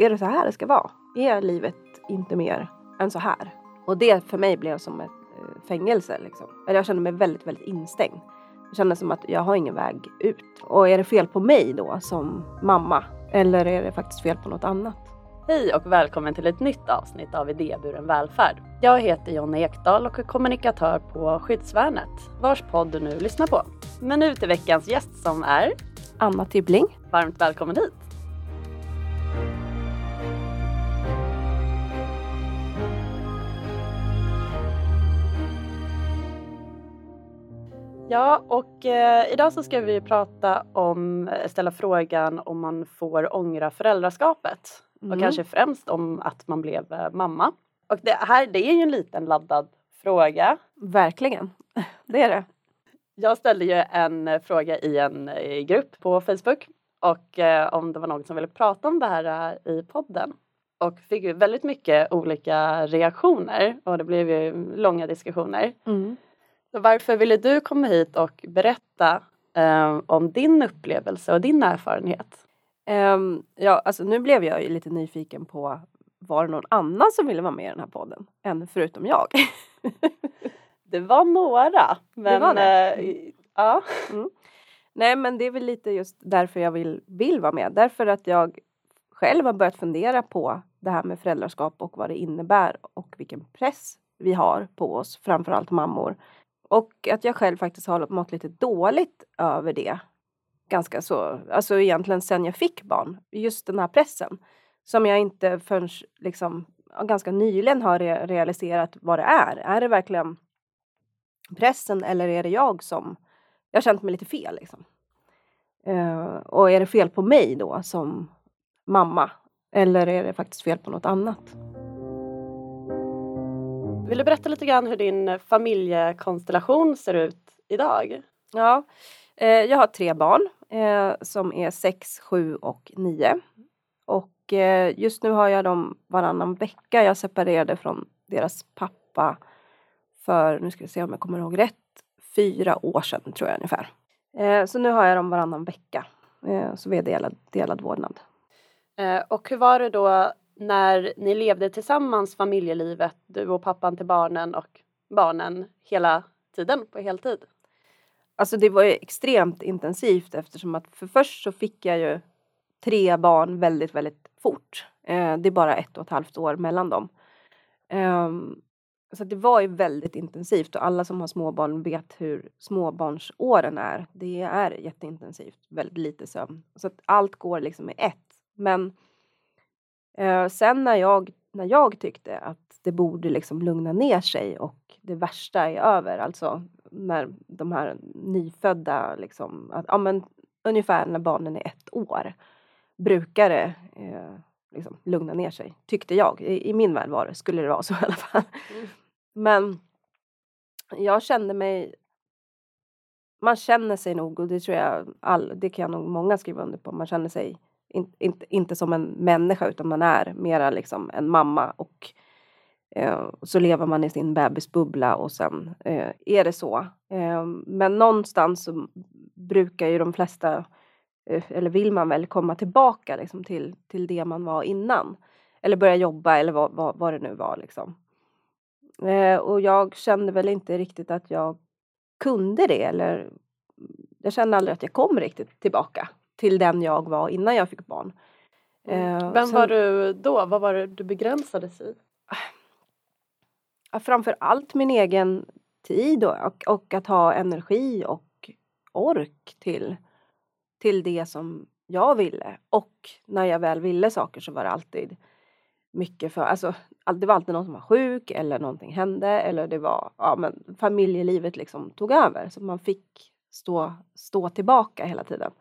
är det så här det ska vara? Är livet inte mer än så här? Och det för mig blev som ett eh, fängelse liksom. Jag kände mig väldigt, väldigt instängd. Jag kände som att jag har ingen väg ut. Och är det fel på mig då som mamma? Eller är det faktiskt fel på något annat? Hej och välkommen till ett nytt avsnitt av Idéburen välfärd. Jag heter Jonna Ekdahl och är kommunikatör på Skyddsvärnet, vars podd du nu lyssnar på. Men nu till veckans gäst som är Anna Tibbling. Varmt välkommen hit! Ja, och eh, idag så ska vi prata om, eh, ställa frågan om man får ångra föräldraskapet. Mm. Och kanske främst om att man blev eh, mamma. Och det här, det är ju en liten laddad fråga. Verkligen, det är det. Jag ställde ju en eh, fråga i en grupp på Facebook och eh, om det var någon som ville prata om det här i podden. Och fick ju väldigt mycket olika reaktioner och det blev ju långa diskussioner. Mm. Varför ville du komma hit och berätta eh, om din upplevelse och din erfarenhet? Ehm, ja, alltså nu blev jag ju lite nyfiken på var det någon annan som ville vara med i den här podden än förutom jag? Det var några, men var det? eh, ja. Nej, men det är väl lite just därför jag vill, vill vara med. Därför att jag själv har börjat fundera på det här med föräldraskap och vad det innebär och vilken press vi har på oss, framförallt mammor. Och att jag själv faktiskt har mått lite dåligt över det. Ganska så, alltså egentligen sen jag fick barn. Just den här pressen. Som jag inte förrän liksom ganska nyligen har re- realiserat vad det är. Är det verkligen pressen eller är det jag som jag har känt mig lite fel liksom. Uh, och är det fel på mig då som mamma? Eller är det faktiskt fel på något annat? Vill du berätta lite grann hur din familjekonstellation ser ut idag? Ja, eh, jag har tre barn eh, som är sex, sju och nio. Och eh, just nu har jag dem varannan vecka. Jag separerade från deras pappa för, nu ska vi se om jag kommer ihåg rätt, fyra år sedan tror jag ungefär. Eh, så nu har jag dem varannan vecka. Eh, så vi är delad, delad vårdnad. Eh, och hur var det då när ni levde tillsammans familjelivet, du och pappan till barnen och barnen hela tiden på heltid? Alltså det var ju extremt intensivt eftersom att för först så fick jag ju tre barn väldigt, väldigt fort. Eh, det är bara ett och ett halvt år mellan dem. Eh, så det var ju väldigt intensivt och alla som har småbarn vet hur småbarnsåren är. Det är jätteintensivt, väldigt lite sömn. Så att allt går liksom i ett. Men eh, sen när jag, när jag tyckte att det borde liksom lugna ner sig och det värsta är över, alltså när de här nyfödda, liksom, att, ja, men, ungefär när barnen är ett år, brukar det eh, liksom, lugna ner sig, tyckte jag. I, I min värld var det, skulle det vara så i alla fall. Mm. Men jag kände mig man känner sig nog, och det tror jag all, det kan jag nog många skriva under på, man känner sig in, inte, inte som en människa utan man är mera liksom en mamma och eh, så lever man i sin bebisbubbla och sen eh, är det så. Eh, men någonstans så brukar ju de flesta, eh, eller vill man väl komma tillbaka liksom till, till det man var innan. Eller börja jobba eller vad, vad, vad det nu var liksom. Eh, och jag kände väl inte riktigt att jag kunde det eller jag kände aldrig att jag kom riktigt tillbaka till den jag var innan jag fick barn. Eh, Vem sen- var du då? Vad var det du begränsades i? ja, framför allt min egen tid och, och, att ha energi och ork till, till det som jag ville. Och när jag väl ville saker så var det alltid mycket för, alltså all- det var alltid någon som var sjuk eller någonting hände eller det var, ja men familjelivet liksom tog över så man fick stå, stå tillbaka hela tiden.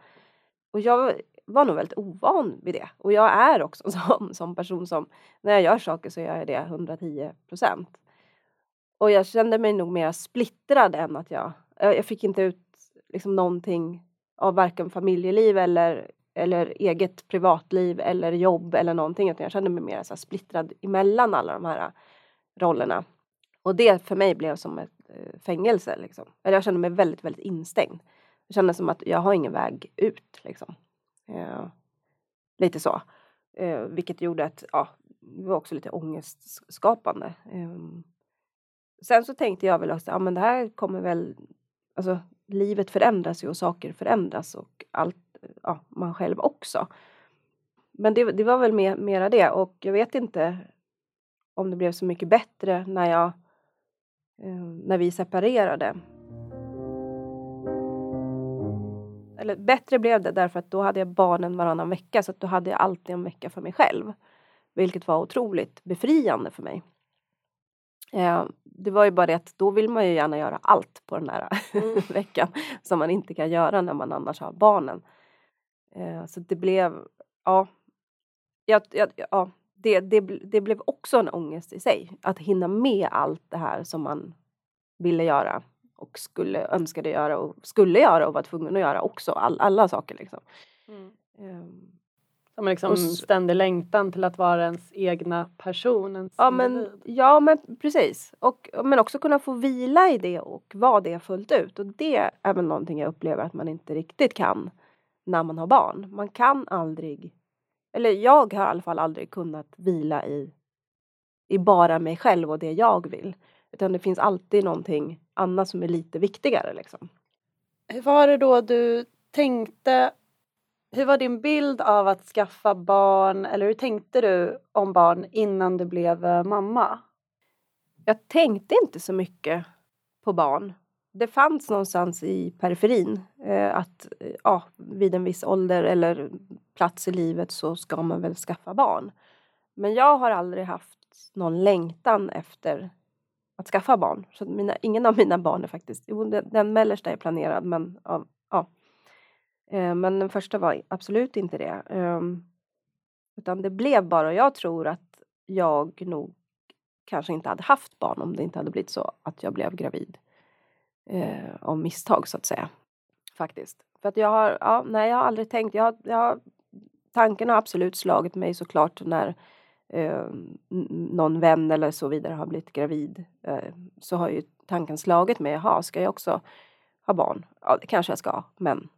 Och jag var nog väldigt ovan vid det. Och jag är också som, som person som, när jag gör saker så gör jag det 110 procent. Och jag kände mig nog mer splittrad än att jag, jag fick inte ut liksom någonting av varken familjeliv eller, eller eget privatliv eller jobb eller någonting. Utan jag kände mig mer så här splittrad emellan alla de här äh, rollerna. Och det för mig blev som ett äh, fängelse. Liksom. Eller jag kände mig väldigt, väldigt instängd. Det kändes som att jag har ingen väg ut. Liksom. Eh, lite så. Eh, vilket gjorde att ja, det var också lite ångestskapande. Eh, sen så tänkte jag väl också, ja men det här kommer väl, alltså livet förändras ju och saker förändras och allt, ja, man själv också. Men det, det var väl mer, mera det och jag vet inte om det blev så mycket bättre när jag eh, när vi separerade. Eller bättre blev det därför att då hade jag barnen varannan vecka så att då hade jag alltid en vecka för mig själv. Vilket var otroligt befriande för mig. Eh, det var ju bara det att då vill man ju gärna göra allt på den här mm. veckan som man inte kan göra när man annars har barnen. Eh, så det blev, ja, jag, jag, ja det, det, det blev också en ångest i sig. Att hinna med allt det här som man ville göra och skulle önskade göra och skulle göra och var tvungen att göra också. All, alla saker liksom. Mm. Um, som en liksom ständig längtan till att vara ens egna person. Ens ja, men, ja men precis. Och, men också kunna få vila i det och vara det fullt ut. Och det är väl någonting jag upplever att man inte riktigt kan när man har barn. Man kan aldrig eller jag har i alla fall aldrig kunnat vila i, i bara mig själv och det jag vill. Utan det finns alltid någonting annat som är lite viktigare liksom. Hur var det då du tänkte? Hur var din bild av att skaffa barn eller hur tänkte du om barn innan du blev eh, mamma? Jag tänkte inte så mycket på barn. Det fanns någonstans i periferin eh, att eh, ja, vid en viss ålder eller plats i livet så ska man väl skaffa barn. Men jag har aldrig haft någon längtan efter att skaffa barn. Så mina, ingen av mina barn är faktiskt, jo den, den mellersta är planerad men av, ja. Eh, men den första var absolut inte det. Eh, utan det blev bara, och jag tror att jag nog kanske inte hade haft barn om det inte hade blivit så att jag blev gravid. Eh, av misstag så att säga. Faktiskt. För att jag har, ja, nej jag har aldrig tänkt, jag jag tanken har absolut slagit mig såklart när eh, någon vän eller så vidare har blivit gravid. Eh, så har ju tanken slagit mig, jaha, ska jag också ha barn? Ja, det kanske jag ska, men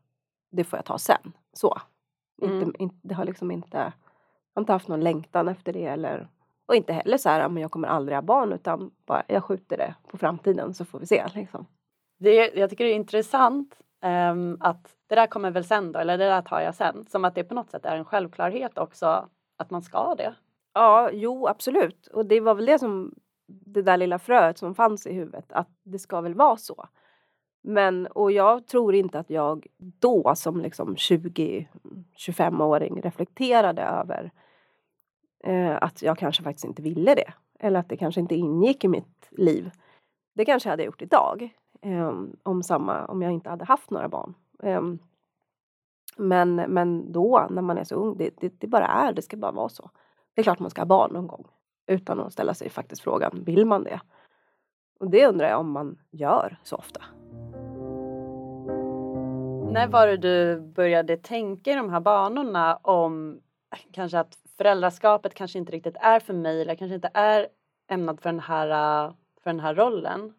det får jag ta sen. Så. Mm. Inte, inte, det har liksom inte, jag har inte haft någon längtan efter det eller och inte heller så här, men jag kommer aldrig ha barn utan bara jag skjuter det på framtiden så får vi se liksom. Det, jag tycker det är intressant um, att det där kommer väl sen då, eller det där tar jag sen. Som att det på något sätt är en självklarhet också att man ska det. Ja, jo absolut. Och det var väl det som det där lilla fröet som fanns i huvudet, att det ska väl vara så. Men, och jag tror inte att jag då som liksom 20-25-åring reflekterade över eh, att jag kanske faktiskt inte ville det. Eller att det kanske inte ingick i mitt liv. Det kanske jag hade gjort idag. Eh, om, samma, om jag inte hade haft några barn. Eh, men, men då när man är så ung, det, det, det, bara är, det ska bara vara så. Det är klart man ska ha barn någon gång. Utan att ställa sig faktiskt frågan, vill man det? Och det undrar jag om man gör så ofta. När var det du började tänka i de här banorna om kanske att föräldraskapet kanske inte riktigt är för mig eller kanske inte är ämnad för den här, för den här rollen?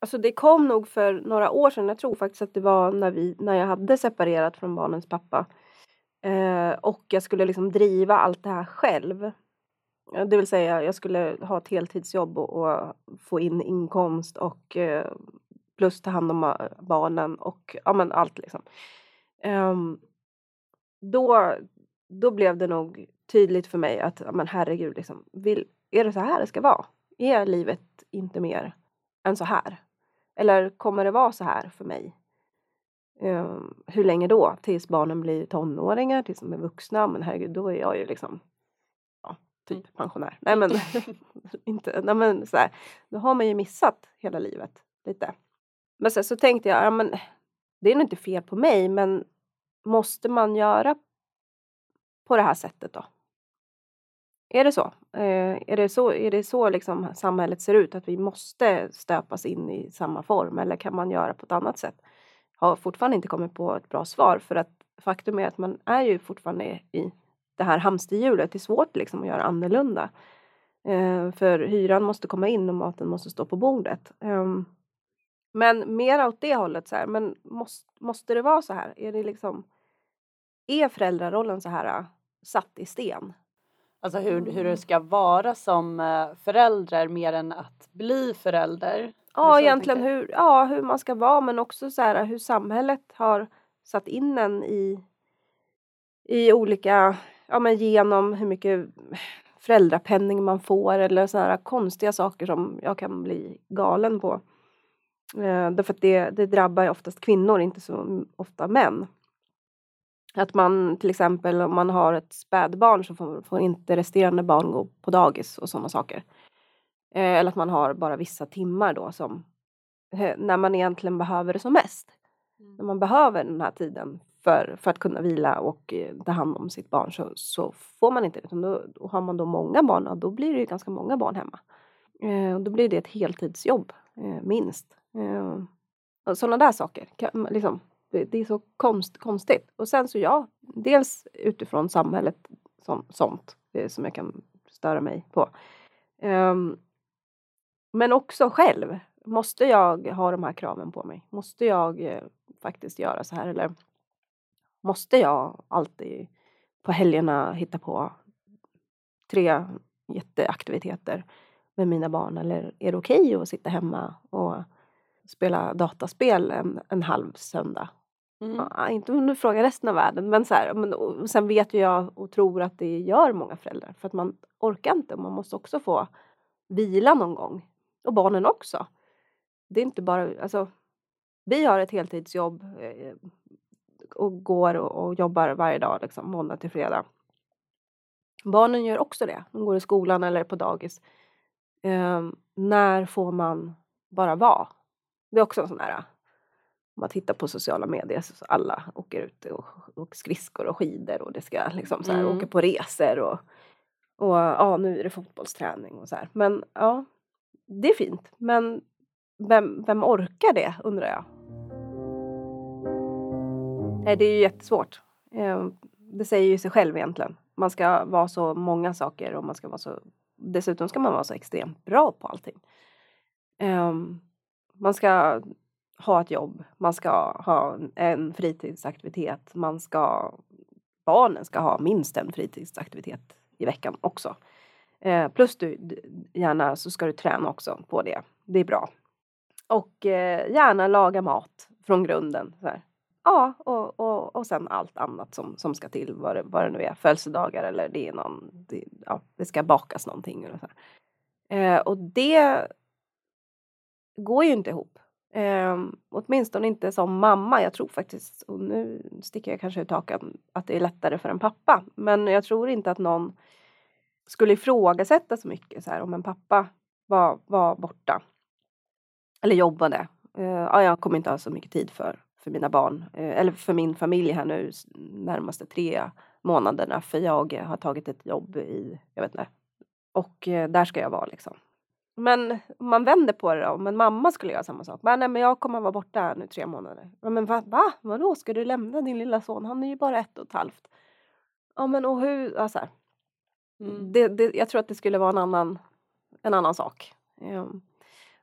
Alltså det kom nog för några år sedan. Jag tror faktiskt att det var när, vi, när jag hade separerat från barnens pappa. Eh, och jag skulle liksom driva allt det här själv. Eh, det vill säga jag skulle ha ett heltidsjobb och, och få in inkomst och eh, plus ta hand om eh, barnen och ja men allt liksom. Eh, då, då blev det nog tydligt för mig att ja, men herregud, liksom, vill, är det så här det ska vara? Är livet inte mer än så här? Eller kommer det vara så här för mig? Um, hur länge då? Tills barnen blir tonåringar, tills de är vuxna? Men herregud, då är jag ju liksom ja, typ mm. pensionär. Nej men, inte, nej, men så här, då har man ju missat hela livet lite. Men sen så tänkte jag, ja men det är nog inte fel på mig, men måste man göra på det här sättet då? Är det så? Eh, är det så, är det så liksom samhället ser ut? Att vi måste stöpas in i samma form? Eller kan man göra på ett annat sätt? Har fortfarande inte kommit på ett bra svar för att faktum är att man är ju fortfarande i det här hamsterhjulet. Det är svårt liksom att göra annorlunda. Eh, för hyran måste komma in och maten måste stå på bordet. Eh, men mer åt det hållet så här. Men måste, måste det vara så här? Är det liksom? Är föräldrarollen så här satt i sten. Alltså hur, hur det ska vara som eh, förälder mer än att bli förälder? Ja, egentligen hur, ja, hur man ska vara men också så här, hur samhället har satt in en i, i olika, ja men genom hur mycket föräldrapenning man får eller sådana konstiga saker som jag kan bli galen på. Eh, därför att det, det drabbar ju oftast kvinnor, inte så ofta män. Att man till exempel om man har ett spädbarn så får, får inte resterande barn gå på dagis och sådana saker. Eh, eller att man har bara vissa timmar då som eh, när man egentligen behöver det som mest. När man behöver den här tiden för, för att kunna vila och eh, ta hand om sitt barn så, så får man inte det. Utan då, då har man då många barn, ja, då blir det ju ganska många barn hemma. Eh, och då blir det ett heltidsjobb, eh, minst. Eh, och sådana där saker. Kan, liksom, det, det är så konst, konstigt. Och sen så ja, dels utifrån samhället som, sånt som jag kan störa mig på. Ehm, men också själv. Måste jag ha de här kraven på mig? Måste jag eh, faktiskt göra så här? Eller måste jag alltid på helgerna hitta på tre jätteaktiviteter med mina barn? Eller är det okej att sitta hemma och spela dataspel en, en halv söndag? Mm. Ja, inte om du frågar resten av världen, men, så här, men och sen vet ju jag och tror att det gör många föräldrar för att man orkar inte. Man måste också få vila någon gång. Och barnen också. Det är inte bara, alltså, vi har ett heltidsjobb eh, och går och, och jobbar varje dag, liksom, måndag till fredag. Barnen gör också det. De går i skolan eller på dagis. Ehm, när får man bara vara? Det är också en sån här om man tittar på sociala medier så alla åker ut och, och skridskor och skidor och det ska liksom så här, Mm. åka på resor och, och ja nu är det fotbollsträning och så här. Men ja, det är fint. Men vem, vem orkar det undrar jag? Nej, det är ju jättesvårt. Ehm, det säger ju sig själv egentligen. Man ska vara så många saker och man ska vara så dessutom ska man vara så extremt bra på allting. Ehm, man ska ha ett jobb, man ska ha en fritidsaktivitet, man ska barnen ska ha minst en fritidsaktivitet i veckan också. Eh, plus du, gärna så ska du träna också på det. Det är bra. Och eh, gärna laga mat från grunden. Så här. Ja, och, och, och sen allt annat som, som ska till, vad det, vad det nu är, födelsedagar eller det är någon, det, ja, det ska bakas någonting. Och, så här. Eh, och det går ju inte ihop. Eh, åtminstone inte som mamma. Jag tror faktiskt, och nu sticker jag kanske ut hakan, att det är lättare för en pappa. Men jag tror inte att någon skulle ifrågasätta så mycket så här, om en pappa var, var borta. Eller jobbade. Uh, ja, jag kommer inte ha så mycket tid för, för mina barn. uh, eller för min familj här nu närmaste tre månaderna. För jag har tagit ett jobb i, jag vet inte. Och uh, där ska jag vara liksom. Men om man vänder på det då, om en mamma skulle göra samma sak. Men, nej, men jag kommer vara borta här nu tre månader. Ja, men va, va? Vadå, ska du lämna din lilla son? Han är ju bara ett och ett halvt. Ja men och hur, ja, så här. Mm. Det, det, jag tror att det skulle vara en annan, en annan sak. Um,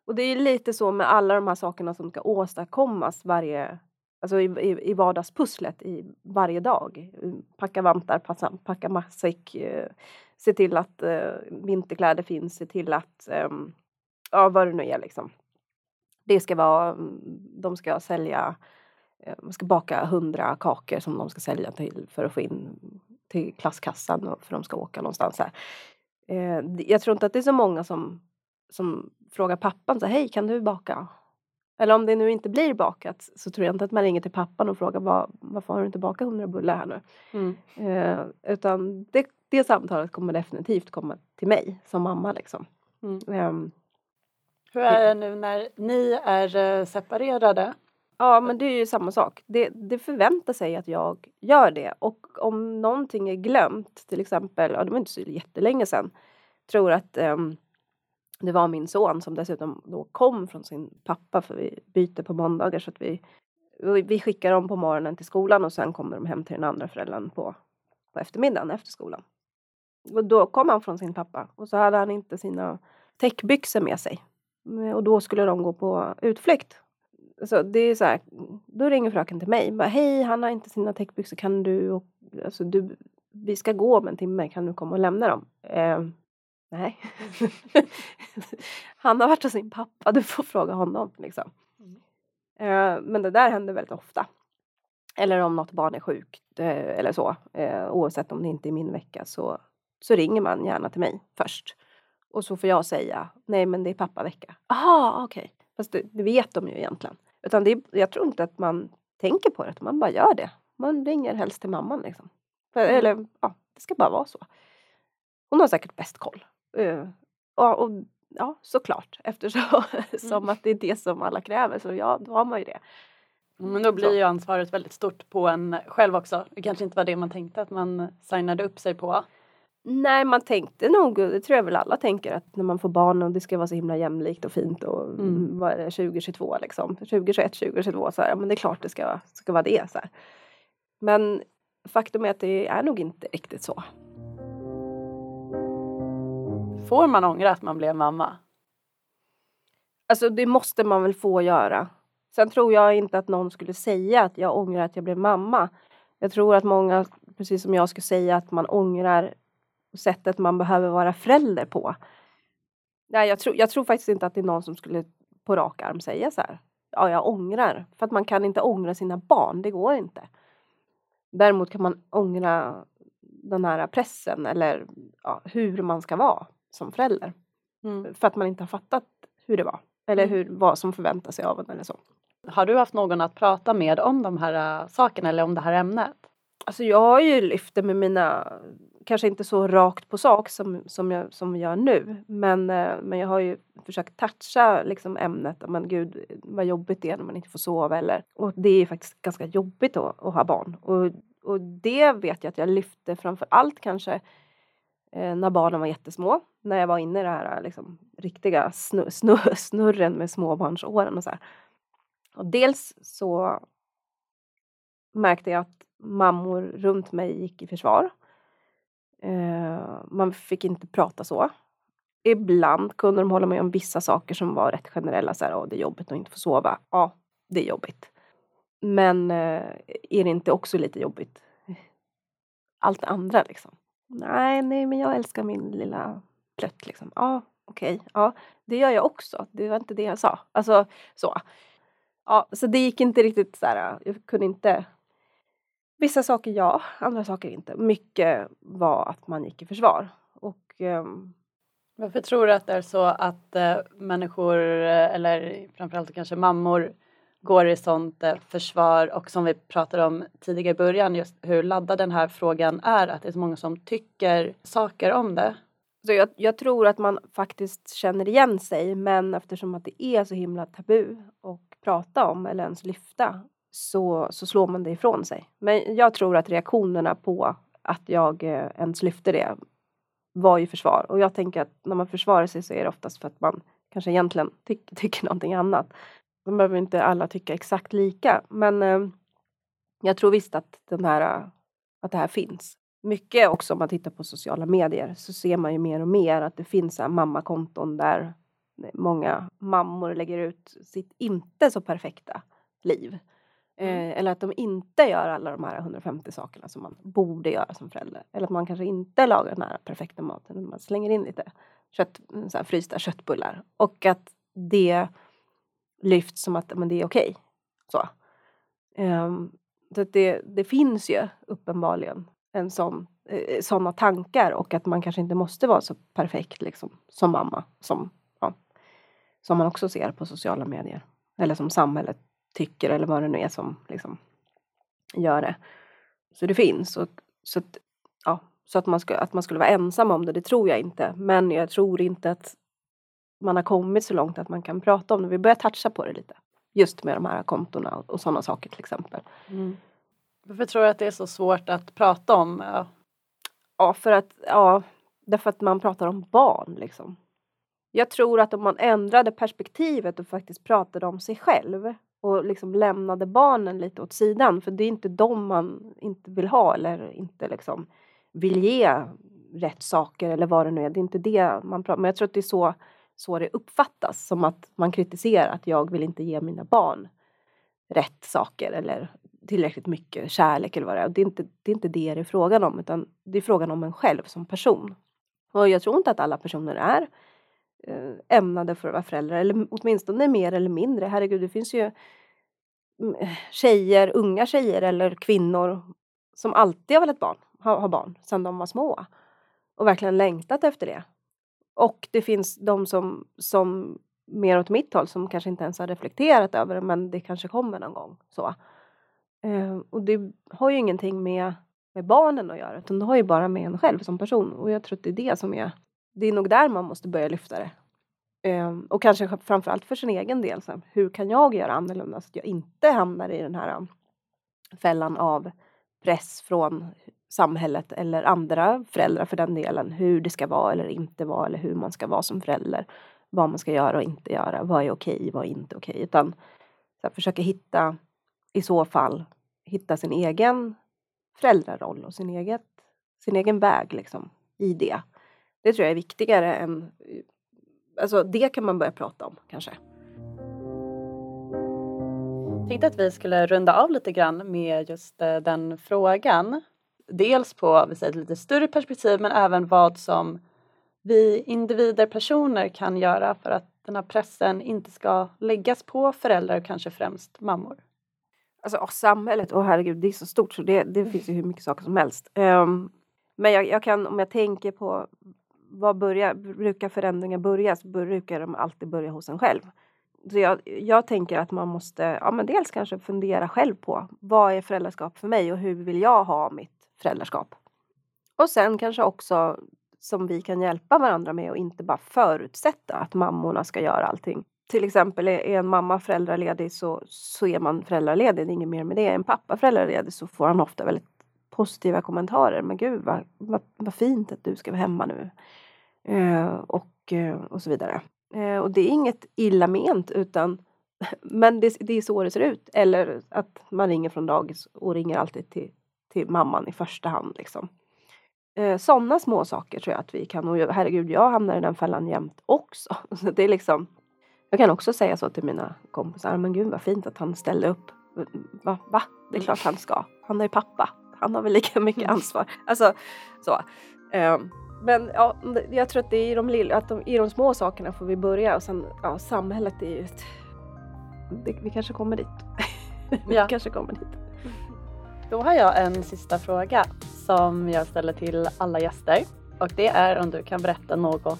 och det är lite så med alla de här sakerna som ska åstadkommas varje, alltså i, i, i vardagspusslet i varje dag. Mm, packa vantar, passa, packa matsäck, uh, se till att uh, vinterkläder finns, se till att, um, ja vad det nu är liksom. Det ska vara, mm, de ska sälja, eh, man ska baka hundra kakor som de ska sälja till för att få in till klasskassan för de ska åka någonstans här. Eh, jag tror inte att det är så många som, som frågar pappan så hej kan du baka? Eller om det nu inte blir bakat så tror jag inte att man ringer till pappan och frågar "Var- varför har du inte bakat hundra bullar här nu? Mm. Eh, utan det, det samtalet kommer definitivt komma till mig som mamma liksom. Mm. Ehm, Hur är det nu när ni är eh, separerade? Ja, men det är ju samma sak. Det, det förväntar sig att jag gör det. Och om någonting är glömt, till exempel, ja, det var inte så jättelänge sedan, tror att um, det var min son som dessutom då kom från sin pappa för vi byter på måndagar så att vi, vi vi skickar dem på morgonen till skolan och sen kommer de hem till den andra föräldern på, på eftermiddagen efter skolan. Och då kom han från sin pappa och så hade han inte sina täckbyxor med sig. Och då skulle de gå på utflykt. Så det är så här, då ringer fröken till mig. Bara, Hej, han har inte sina täckbyxor. Kan du, och, alltså, du vi ska gå om en timme, kan du komma och lämna dem? Eh, nej. Han har varit hos sin pappa, du får fråga honom liksom. Eh, men det där händer väldigt ofta. Eller om något barn är sjukt eh, eller så. Eh, oavsett om det inte är min vecka så, så ringer man gärna till mig först. Och så får jag säga, nej men det är pappavecka. Aha, okej. Okay. Fast det, det, vet de ju egentligen. Utan det, jag tror inte att man tänker på det, man bara gör det. Man ringer helst till mamman liksom. Mm. eller ja, det ska bara vara så. Hon har säkert bäst koll. Uh, och, och, ja, såklart. Eftersom mm. att det är det som alla kräver så ja, då har man ju det. Men då blir så. ju ansvaret väldigt stort på en själv också. Det kanske inte var det man tänkte att man signade upp sig på. Nej, man tänkte nog, det tror jag väl alla tänker, att när man får barn och det ska vara så himla jämlikt och fint och mm. vad är det, 2022 liksom, 2021, 2022 så här, men det är klart det ska, ska vara det så här. Men faktum är att det är nog inte riktigt så. Får man ångra att man blev mamma? Alltså det måste man väl få göra. Sen tror jag inte att någon skulle säga att jag ångrar att jag blev mamma. Jag tror att många, precis som jag, skulle säga att man ångrar sättet man behöver vara förälder på. Nej, jag, tror, jag tror faktiskt inte att det är någon som skulle på rak arm säga så här. Ja, jag ångrar. För att man kan inte ångra sina barn, det går inte. Däremot kan man ångra den här pressen eller ja, hur man ska vara som förälder. Mm. För att man inte har fattat hur det var. Eller mm. hur, vad som förväntas sig av en eller så. Har du haft någon att prata med om de här äh, sakerna eller om det här ämnet? Alltså jag har ju lyft det med mina, kanske inte så rakt på sak som, som, jag, som jag gör nu, men, eh, men jag har ju försökt toucha liksom ämnet, men gud vad jobbigt det är när man inte får sova eller, och det är faktiskt ganska jobbigt att, att ha barn och, och det vet jag att jag lyfte framför allt kanske eh, när barnen var jättesmå, när jag var inne i det här liksom, riktiga snur, snur, snurren med småbarnsåren och så här. Och dels så märkte jag att mammor runt mig gick i försvar. Eh, man fick inte prata så. Ibland kunde de hålla med om vissa saker som var rätt generella. Så här, det är jobbigt att inte få sova. Ja, det är jobbigt. Men eh, är det inte också lite jobbigt? Allt det andra liksom. Nej, nej, men jag älskar min lilla plött liksom. Ja, okej, okay, ja, det gör jag också. Det var inte det jag sa. Alltså så. Ja, så det gick inte riktigt så här. Jag kunde inte. Vissa saker ja, andra saker inte. Mycket var att man gick i försvar och. Um, Varför tror du att det är så att äh, människor eh, eller framförallt kanske mammor går i sånt äh, försvar och som vi pratade om tidigare i början just hur laddad den här frågan är att det är så många som tycker saker om det. Så jag, jag, tror att man faktiskt känner igen sig men eftersom att det är så himla tabu och prata om eller ens lyfta så, så slår man det ifrån sig. Men jag tror att reaktionerna på att jag eh, ens lyfte det var ju försvar och jag tänker att när man försvarar sig så är det oftast för att man kanske egentligen ty tycker någonting annat. De behöver inte alla tycka exakt lika men eh, jag tror visst att den här att det här finns mycket också om man tittar på sociala medier så ser man ju mer och mer att det finns mammakonton där många mammor lägger ut sitt inte så perfekta liv. Mm. Eh, eller att de inte gör alla de här 150 sakerna som man borde göra som förälder. Eller att man kanske inte lagar den här perfekta maten. Man slänger in lite kött, mm, så här, frysta köttbullar. Och att det lyfts som att men det är okej. Okay. Så. Eh, så det, det finns ju uppenbarligen en sån, eh, såna tankar och att man kanske inte måste vara så perfekt liksom, som mamma som, ja, som man också ser på sociala medier. Eller som samhället tycker eller vad det nu är som liksom, gör det. Så det finns. Och, så att, ja, så att man, ska, att man skulle vara ensam om det, det tror jag inte. Men jag tror inte att man har kommit så långt att man kan prata om det. Vi börjar toucha på det lite. Just med de här kontona och, och sådana saker till exempel. Mm. Varför tror du att det är så svårt att prata om? Ja, ja för att, ja, därför att man pratar om barn liksom. Jag tror att om man ändrade perspektivet och faktiskt pratade om sig själv och liksom lämnade barnen lite åt sidan, för det är inte dem man inte vill ha eller inte liksom vill ge rätt saker eller vad det nu är. Det är inte det man pratar Men jag tror att det är så, så det uppfattas, som att man kritiserar att jag vill inte ge mina barn rätt saker eller tillräckligt mycket kärlek eller vad det är. Det är, inte, det är inte det det är frågan om utan det är frågan om en själv som person. Och jag tror inte att alla personer är Eh, ämnade för att vara föräldrar eller åtminstone mer eller mindre. Herregud, det finns ju mm, tjejer, unga tjejer eller kvinnor som alltid har velat barn, ha, ha barn sedan de var små och verkligen längtat efter det. Och det finns de som, som mer åt mitt håll som kanske inte ens har reflekterat över det men det kanske kommer någon gång. Så. Eh, och det har ju ingenting med, med barnen att göra utan det har ju bara med en själv som person och jag tror att det är det som är det är nog där man måste börja lyfta det. Um, och kanske framförallt för sin egen del. Så hur kan jag göra annorlunda så att jag inte hamnar i den här um, fällan av press från samhället eller andra föräldrar för den delen. Hur det ska vara eller inte vara eller hur man ska vara som förälder. Vad man ska göra och inte göra. Vad är okej, vad är inte okej. Utan så här, försöka hitta i så fall hitta sin egen föräldraroll och sin, eget, sin egen väg liksom i det. Det tror jag är viktigare än... Alltså det kan man börja prata om kanske. Jag tänkte att vi skulle runda av lite grann med just eh, den frågan. Dels på vi säger, ett lite större perspektiv men även vad som vi individer, personer kan göra för att den här pressen inte ska läggas på föräldrar och kanske främst mammor. Alltså och samhället, åh oh, herregud det är så stort så det, det finns ju hur mycket saker som helst. Um, men jag, jag, kan, om jag tänker på vad börjar, brukar förändringar börja så brukar de alltid börja hos en själv. Så jag, jag tänker att man måste, ja men dels kanske fundera själv på vad är föräldraskap för mig och hur vill jag ha mitt föräldraskap? Och sen kanske också som vi kan hjälpa varandra med och inte bara förutsätta att mammorna ska göra allting. Till exempel är en mamma föräldraledig så, så är man föräldraledig, det är inget mer med det. Är en pappa föräldraledig så får han ofta väldigt positiva kommentarer. Men gud vad, vad, vad fint att du ska vara hemma nu. Eh, och, eh, och så vidare. Eh, och det är inget illa ment utan men det, det, är så det ser ut. Eller att man ringer från dagis och ringer alltid till, till mamman i första hand. Liksom. Eh, Sådana små saker tror jag att vi kan. Och herregud, jag hamnar i den fällan jämt också. Så det är liksom, jag kan också säga så till mina kompisar. Men gud vad fint att han ställde upp. Mm, mm, va? Va? Det är klart han ska. Han är pappa. Han har väl lika mycket mm. ansvar. Alltså så. Um, men ja, jag tror att det är i de, lilla, att de, i de små sakerna får vi börja och sen ja, samhället är ju ett... Det, vi kanske kommer dit. vi ja. kanske kommer dit. Då har jag en sista fråga som jag ställer till alla gäster och det är om du kan berätta något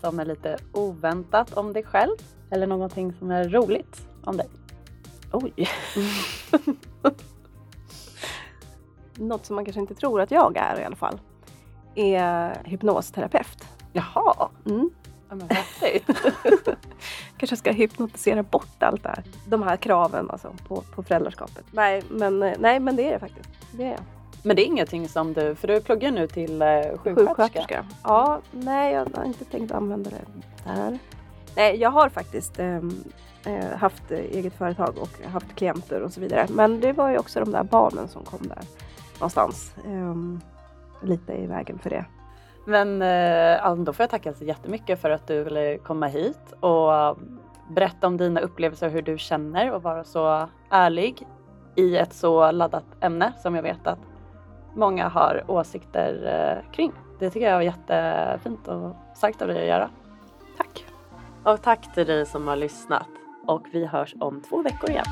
som är lite oväntat om dig själv eller någonting som är roligt om dig. Oj! något som man kanske inte tror att jag är i alla fall är hypnosterapeut. Jaha! Mm. Ja, men kanske ska hypnotisera bort allt det här. De här kraven alltså på, på föräldraskapet. Nej men, nej men det är det faktiskt. Det är jag. Men det är ingenting som du, för du pluggar nu till eh, sjuksköterska? sjuksköterska. Ja, nej jag har inte tänkt använda det där. Nej, jag har faktiskt ehm, eh, haft eget företag och haft klienter och så vidare. Men det var ju också de där barnen som kom där någonstans. Eh, lite i vägen för det. Men eh, då får jag tacka så jättemycket för att du ville komma hit och berätta om dina upplevelser, hur du känner och vara så ärlig i ett så laddat ämne som jag vet att många har åsikter eh, kring. Det tycker jag var jättefint och starkt av dig att göra. Tack! Och tack till dig som har lyssnat och vi hörs om två veckor igen.